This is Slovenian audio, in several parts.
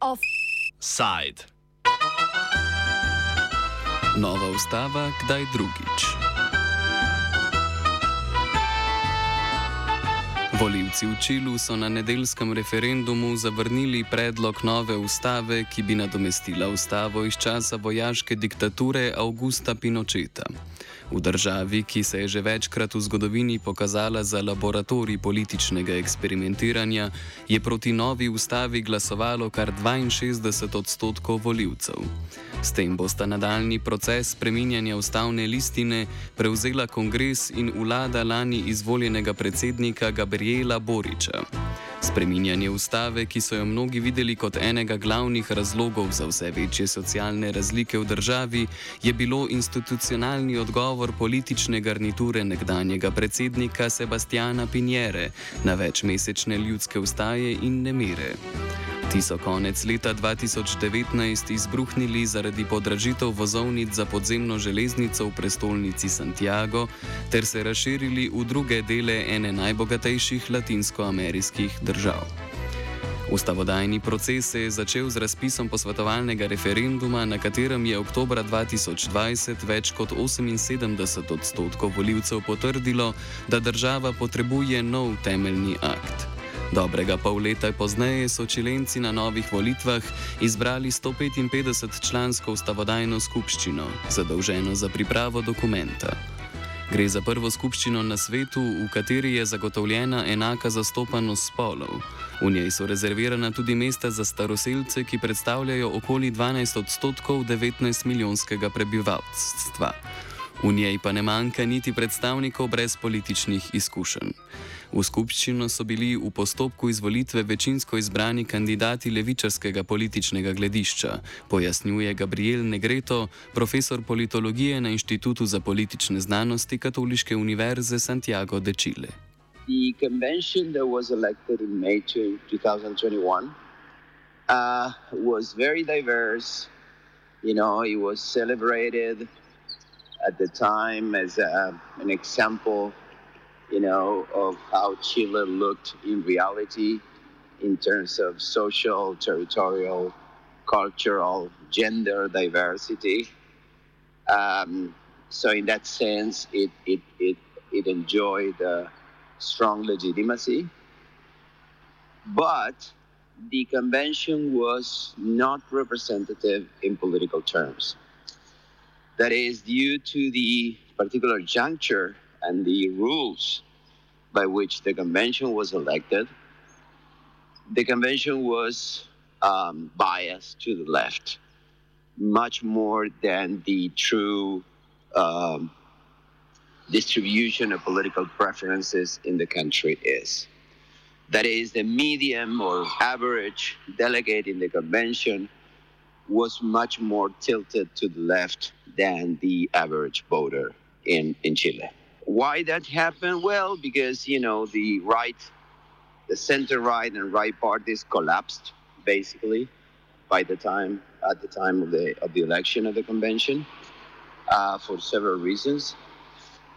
Offside. Nova ustava, kdaj drugič? Volivci v Čilu so na nedeljskem referendumu zavrnili predlog nove ustave, ki bi nadomestila ustavo iz časa vojaške diktature Augusta Pinocheta. V državi, ki se je že večkrat v zgodovini pokazala za laboratorij političnega eksperimentiranja, je proti novi ustavi glasovalo kar 62 odstotkov voljivcev. S tem bosta nadaljni proces spreminjanja ustavne listine prevzela kongres in vlada lani izvoljenega predsednika Gabriela Boriča. Spreminjanje ustave, ki so jo mnogi videli kot enega glavnih razlogov za vse večje socialne razlike v državi, je bilo institucionalni odgovor politične garniture nekdanjega predsednika Sebastiana Pinjere na večmesečne ljudske ustaje in nemire. Ti so konec leta 2019 izbruhnili zaradi podražitev vozovnic za podzemno železnico v prestolnici Santiago ter se razširili v druge dele ene najbogatejših latinskoameriških držav. Ustavodajni proces se je začel z razpisom posvetovalnega referenduma, na katerem je oktober 2020 več kot 78 odstotkov voljivcev potrdilo, da država potrebuje nov temeljni akt. Dobrega pol leta pozneje so čilenci na novih volitvah izbrali 155 člansko ustavodajno skupščino, zadolženo za pripravo dokumenta. Gre za prvo skupščino na svetu, v kateri je zagotovljena enaka zastopanost spolov. V njej so rezervirana tudi mesta za staroseljce, ki predstavljajo okoli 12 odstotkov 19 milijonskega prebivalstva. V njej pa ne manjka niti predstavnikov brez političnih izkušenj. V skupščino so bili v postopku izvolitve večinsko izbrani kandidati levičarskega političnega gledišča, pojasnjuje Gabriel Negreto, profesor politologije na Inštitutu za politične znanosti Katoliške univerze Santiago de Chile. The convention that was elected in May 2021 uh, was very diverse. You know, it was celebrated at the time as a, an example you know, of how Chile looked in reality in terms of social, territorial, cultural, gender diversity. Um, so, in that sense, it, it, it, it enjoyed uh, strong legitimacy. But the convention was not representative in political terms. That is due to the particular juncture and the rules by which the convention was elected, the convention was um, biased to the left, much more than the true um, distribution of political preferences in the country is. That is, the medium or average delegate in the convention was much more tilted to the left than the average voter in, in Chile. Why that happened? Well, because you know the right, the center right and right parties collapsed basically by the time at the time of the of the election of the convention uh, for several reasons.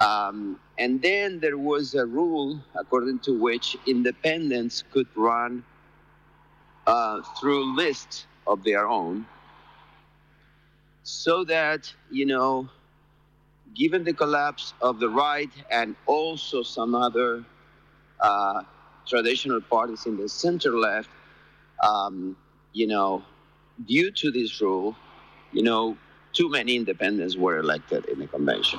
Um, and then there was a rule according to which independents could run uh, through lists of their own so that you know given the collapse of the right and also some other uh, traditional parties in the center left, um, you know, due to this rule, you know, too many independents were elected in the convention.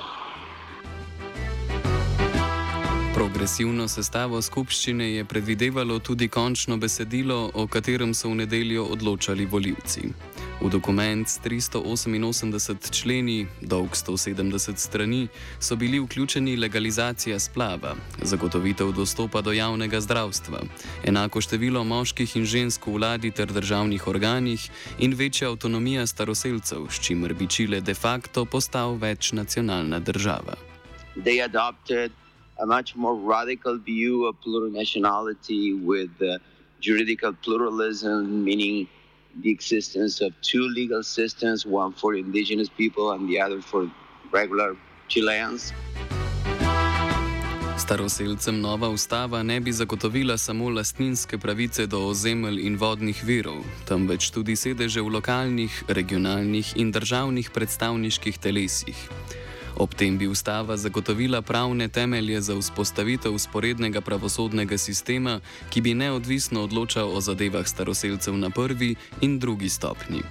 Progresivno sestavo skupščine je predvidevalo tudi končno besedilo, o katerem so v nedeljo odločali voljivci. V dokument s 388 členi, dolg 170 strani, so bili vključeni legalizacija splava, zagotovitev dostopa do javnega zdravstva, enako število moških in žensk v vladi ter državnih organih in večja avtonomija staroseljcev, s čimer bi Čile de facto postal večnacionalna država. They adopted a much more radical view of plurinationality with uh, juridical pluralism, meaning the existence of two legal systems, one for indigenous people and the other for regular Chileans. Staroseljcem nova ustava ne bi zagotovila samo lastninske pravice do ozemelj in vodnih virov, temveč tudi sedeže v lokalnih, regionalnih in državnih predstavniških telesih. Ob tem bi ustava zagotovila pravne temelje za vzpostavitev usporednega pravosodnega sistema, ki bi neodvisno odločal o zadevah staroseljcev na prvi in drugi stopni.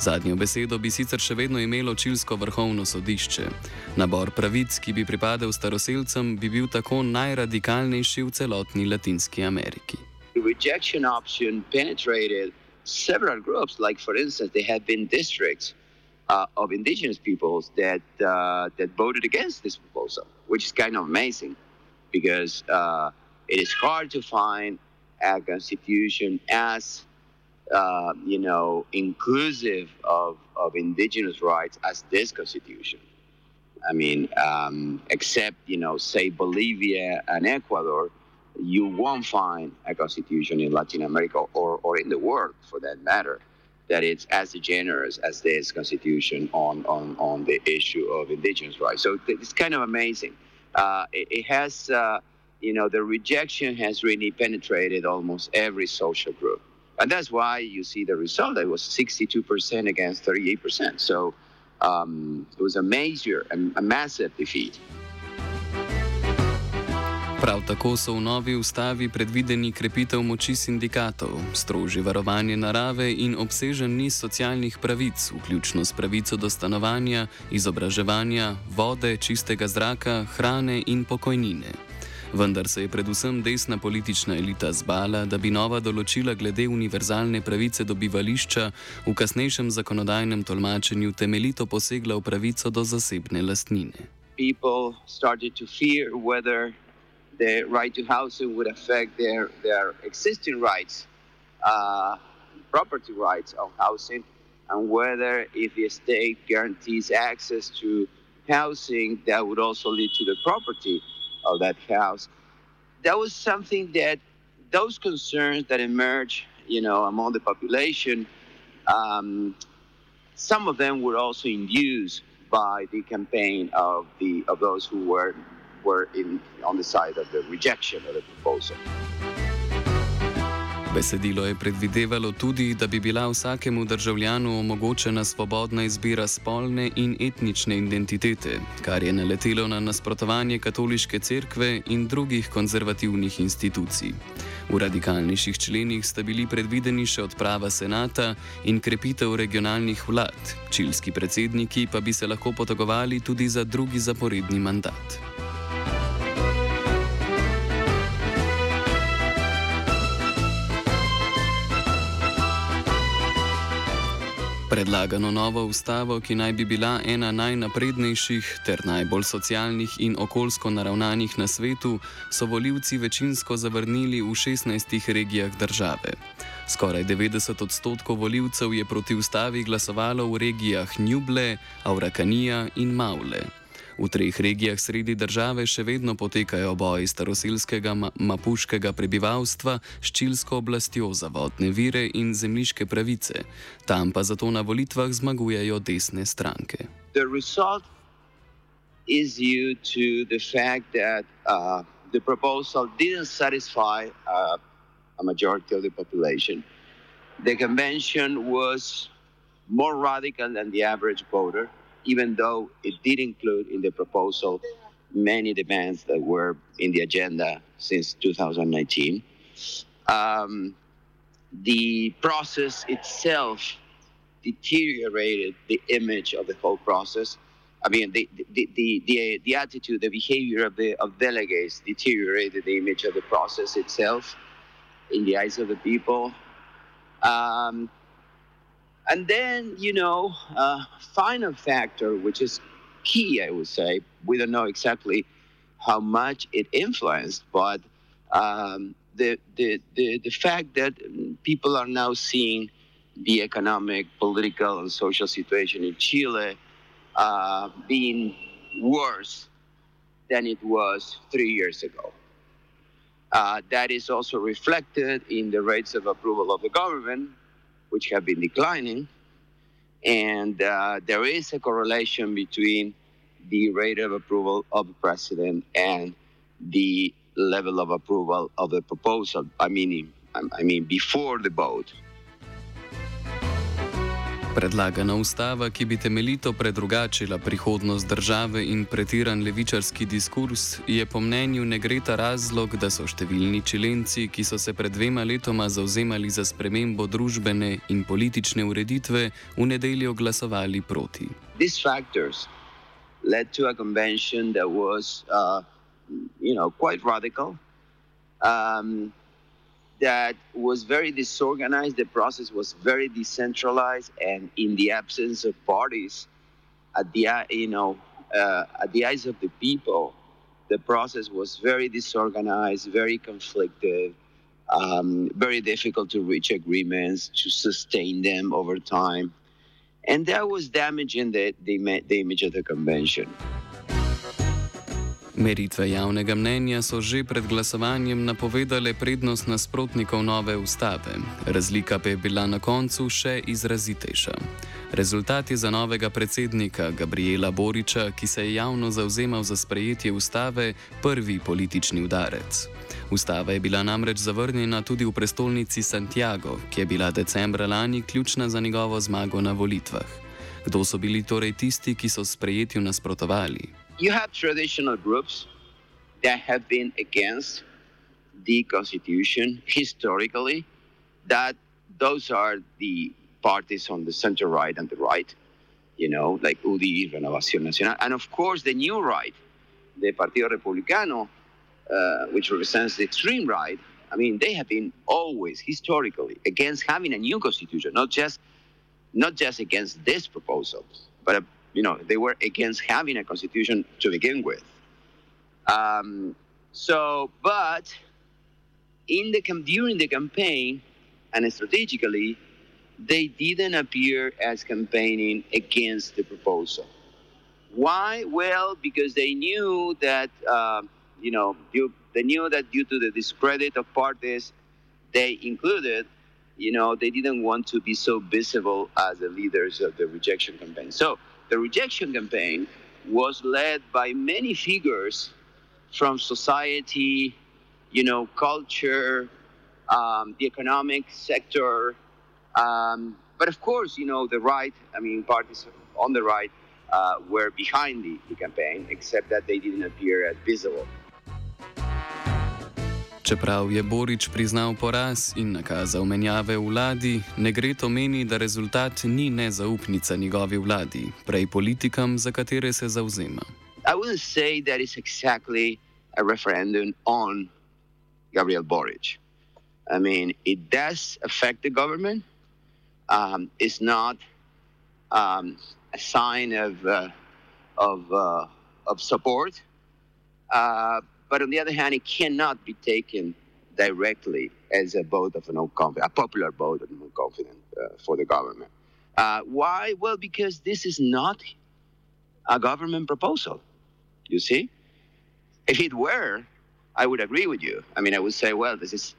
Zadnjo besedo bi sicer še vedno imelo Čilsko vrhovno sodišče. Nabor pravic, ki bi pripadal staroseljcem, bi bil tako najradikalnejši v celotni Latinski Ameriki. Rejection option penetrated several groups, like for instance, there have been districts uh, of indigenous peoples that uh, that voted against this proposal, which is kind of amazing, because uh, it is hard to find a constitution as uh, you know inclusive of, of indigenous rights as this constitution. I mean, um, except you know, say Bolivia and Ecuador, you won't find a constitution in Latin America or, or in the world, for that matter that it's as generous as this constitution on, on, on the issue of indigenous rights. So it's kind of amazing. Uh, it, it, has, uh, you know, the rejection has really penetrated almost every social group. And that's why you see the result. It was 62% against 38%. So um, it was a major, a, a massive defeat. Prav tako so v novi ustavi predvideni krepitev moči sindikatov, strožje varovanje narave in obsežen niz socialnih pravic, vključno s pravico do stanovanja, izobraževanja, vode, čistega zraka, hrane in pokojnine. Vendar se je predvsem desna politična elita zbala, da bi nova določila glede univerzalne pravice do bivališča v kasnejšem zakonodajnem tolmačenju temeljito posegla v pravico do zasebne lastnine. People started to fear whether the right to housing would affect their, their existing rights, uh, property rights of housing, and whether if the state guarantees access to housing, that would also lead to the property of that house. That was something that those concerns that emerged, you know, among the population, um, some of them were also induced by the campaign of the of those who were were in, on the side of the rejection of the proposal. Besedilo je predvidevalo tudi, da bi bila vsakemu državljanu omogočena svobodna izbira spolne in etnične identitete, kar je naletelo na nasprotovanje katoliške cerkve in drugih konzervativnih institucij. V radikalnejših členih sta bili predvideni še odprava senata in krepitev regionalnih vlad, čilski predsedniki pa bi se lahko potegovali tudi za drugi zaporedni mandat. Predlagano novo ustavo, ki naj bi bila ena najnaprednejših ter najbolj socialnih in okoljsko naravnanih na svetu, so voljivci večinsko zavrnili v 16 regijah države. Skoraj 90 odstotkov voljivcev je proti ustavi glasovalo v regijah Njuble, Aurakanija in Maule. V treh regijah sredi države še vedno potekajo boji staroselskega ma mapuškega prebivalstva s čilsko oblastjo za vodne vire in zemljiške pravice. Tam pa zato na volitvah zmagujejo desne stranke. Is due to the fact that uh, the proposal didn't satisfy uh, a majority of the population. The convention was more radical than the average voter. Even though it did include in the proposal many demands that were in the agenda since 2019. Um, the process itself deteriorated the image of the whole process. I mean, the, the, the, the, the attitude, the behavior of the of delegates deteriorated the image of the process itself in the eyes of the people. Um, and then, you know, uh, final factor, which is key, I would say, we don't know exactly how much it influenced, but um, the, the, the, the fact that people are now seeing the economic, political, and social situation in Chile uh, being worse than it was three years ago. Uh, that is also reflected in the rates of approval of the government, which have been declining. And uh, there is a correlation between the rate of approval of the president and the level of approval of the proposal. I mean, I mean before the vote. Predlagana ustava, ki bi temeljito predrugačila prihodnost države in pretiran levičarski diskurs, je po mnenju Negreta razlog, da so številni čilenci, ki so se pred dvema letoma zauzemali za spremembo družbene in politične ureditve, v nedeljo glasovali proti. These factors led to a convention that was, uh, you know, quite radical. Um, that was very disorganized. The process was very decentralized, and in the absence of parties, at the you know uh, at the eyes of the people, the process was very disorganized, very conflicted, um, very difficult to reach agreements, to sustain them over time, and that was damaging the the, the image of the convention. Meritve javnega mnenja so že pred glasovanjem napovedale prednost nasprotnikov nove ustave, razlika pa je bila na koncu še izrazitejša. Rezultat je za novega predsednika Gabriela Boriča, ki se je javno zauzemal za sprejetje ustave, prvi politični udarec. Ustava je bila namreč zavrnjena tudi v prestolnici Santiago, ki je bila decembra lani ključna za njegovo zmago na volitvah. Kdo so bili torej tisti, ki so sprejetju nasprotovali? You have traditional groups that have been against the Constitution historically, that those are the parties on the center right and the right, you know, like UDI, Renovación Nacional, and of course the new right, the Partido Republicano, uh, which represents the extreme right. I mean, they have been always historically against having a new constitution, not just not just against this proposal, but you know, they were against having a constitution to begin with. Um, so, but in the during the campaign and strategically, they didn't appear as campaigning against the proposal. Why? Well, because they knew that uh, you know due, they knew that due to the discredit of parties they included, you know, they didn't want to be so visible as the leaders of the rejection campaign. So the rejection campaign was led by many figures from society, you know, culture, um, the economic sector. Um, but of course, you know, the right, I mean, parties on the right uh, were behind the, the campaign, except that they didn't appear as visible. Čeprav je Borič priznal poraz in nakazal menjave vladi, ne gre to meni, da rezultat ni nezaupnica njegovi vladi, prej politikam, za katere se zauzema. I wouldn't say that it's exactly a referendum on Gabriel Boric. I mean, it does affect the government. Um, it's not um, a sign of, uh, of, uh, of support. Uh, But on the other hand, it cannot be taken directly as a vote of no confidence, a popular vote of no confidence uh, for the government. Uh, why? Well, because this is not a government proposal. You see, if it were, I would agree with you. I mean, I would say, well, this is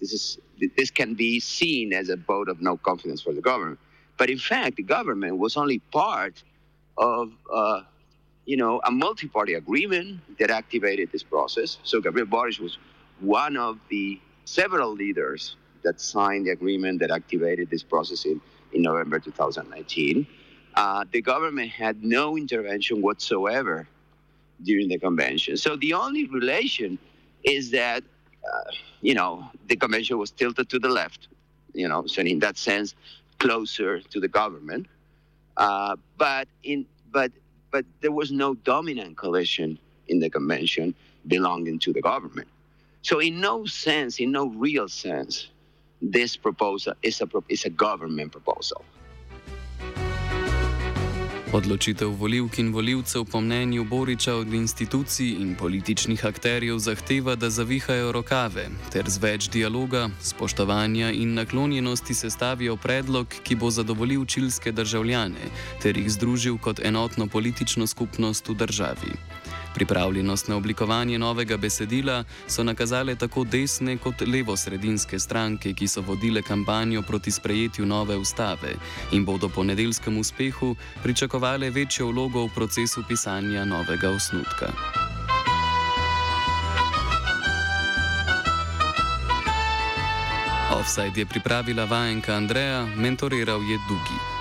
this is this can be seen as a vote of no confidence for the government. But in fact, the government was only part of uh, you know, a multi-party agreement that activated this process. So Gabriel Boric was one of the several leaders that signed the agreement that activated this process in, in November 2019. Uh, the government had no intervention whatsoever during the convention. So the only relation is that, uh, you know, the convention was tilted to the left, you know, so in that sense, closer to the government. Uh, but in but but there was no dominant coalition in the convention belonging to the government. So, in no sense, in no real sense, this proposal is a, is a government proposal. Odločitev voljivk in voljivcev po mnenju Boriča od institucij in političnih akterjev zahteva, da zavihajo rokave ter z več dialoga, spoštovanja in naklonjenosti sestavijo predlog, ki bo zadovoljil čilske državljane ter jih združil kot enotno politično skupnost v državi. Pripravljenost na oblikovanje novega besedila so nakazale tako desne kot levo-sredinske stranke, ki so vodile kampanjo proti sprejetju nove ustave in bodo po nedeljskem uspehu pričakovale večjo vlogo v procesu pisanja novega osnutka. Offside je pripravila vajenka Andreja, mentoriral je Dugi.